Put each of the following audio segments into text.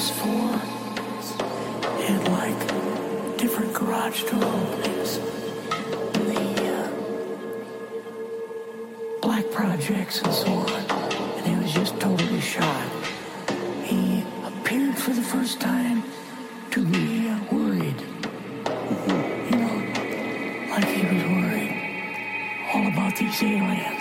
PS4 and like different garage door openings. The uh, black projects and so on. And he was just totally shocked. He appeared for the first time to be uh, worried. You know, like he was worried all about these aliens.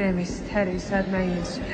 Aculas extremis terris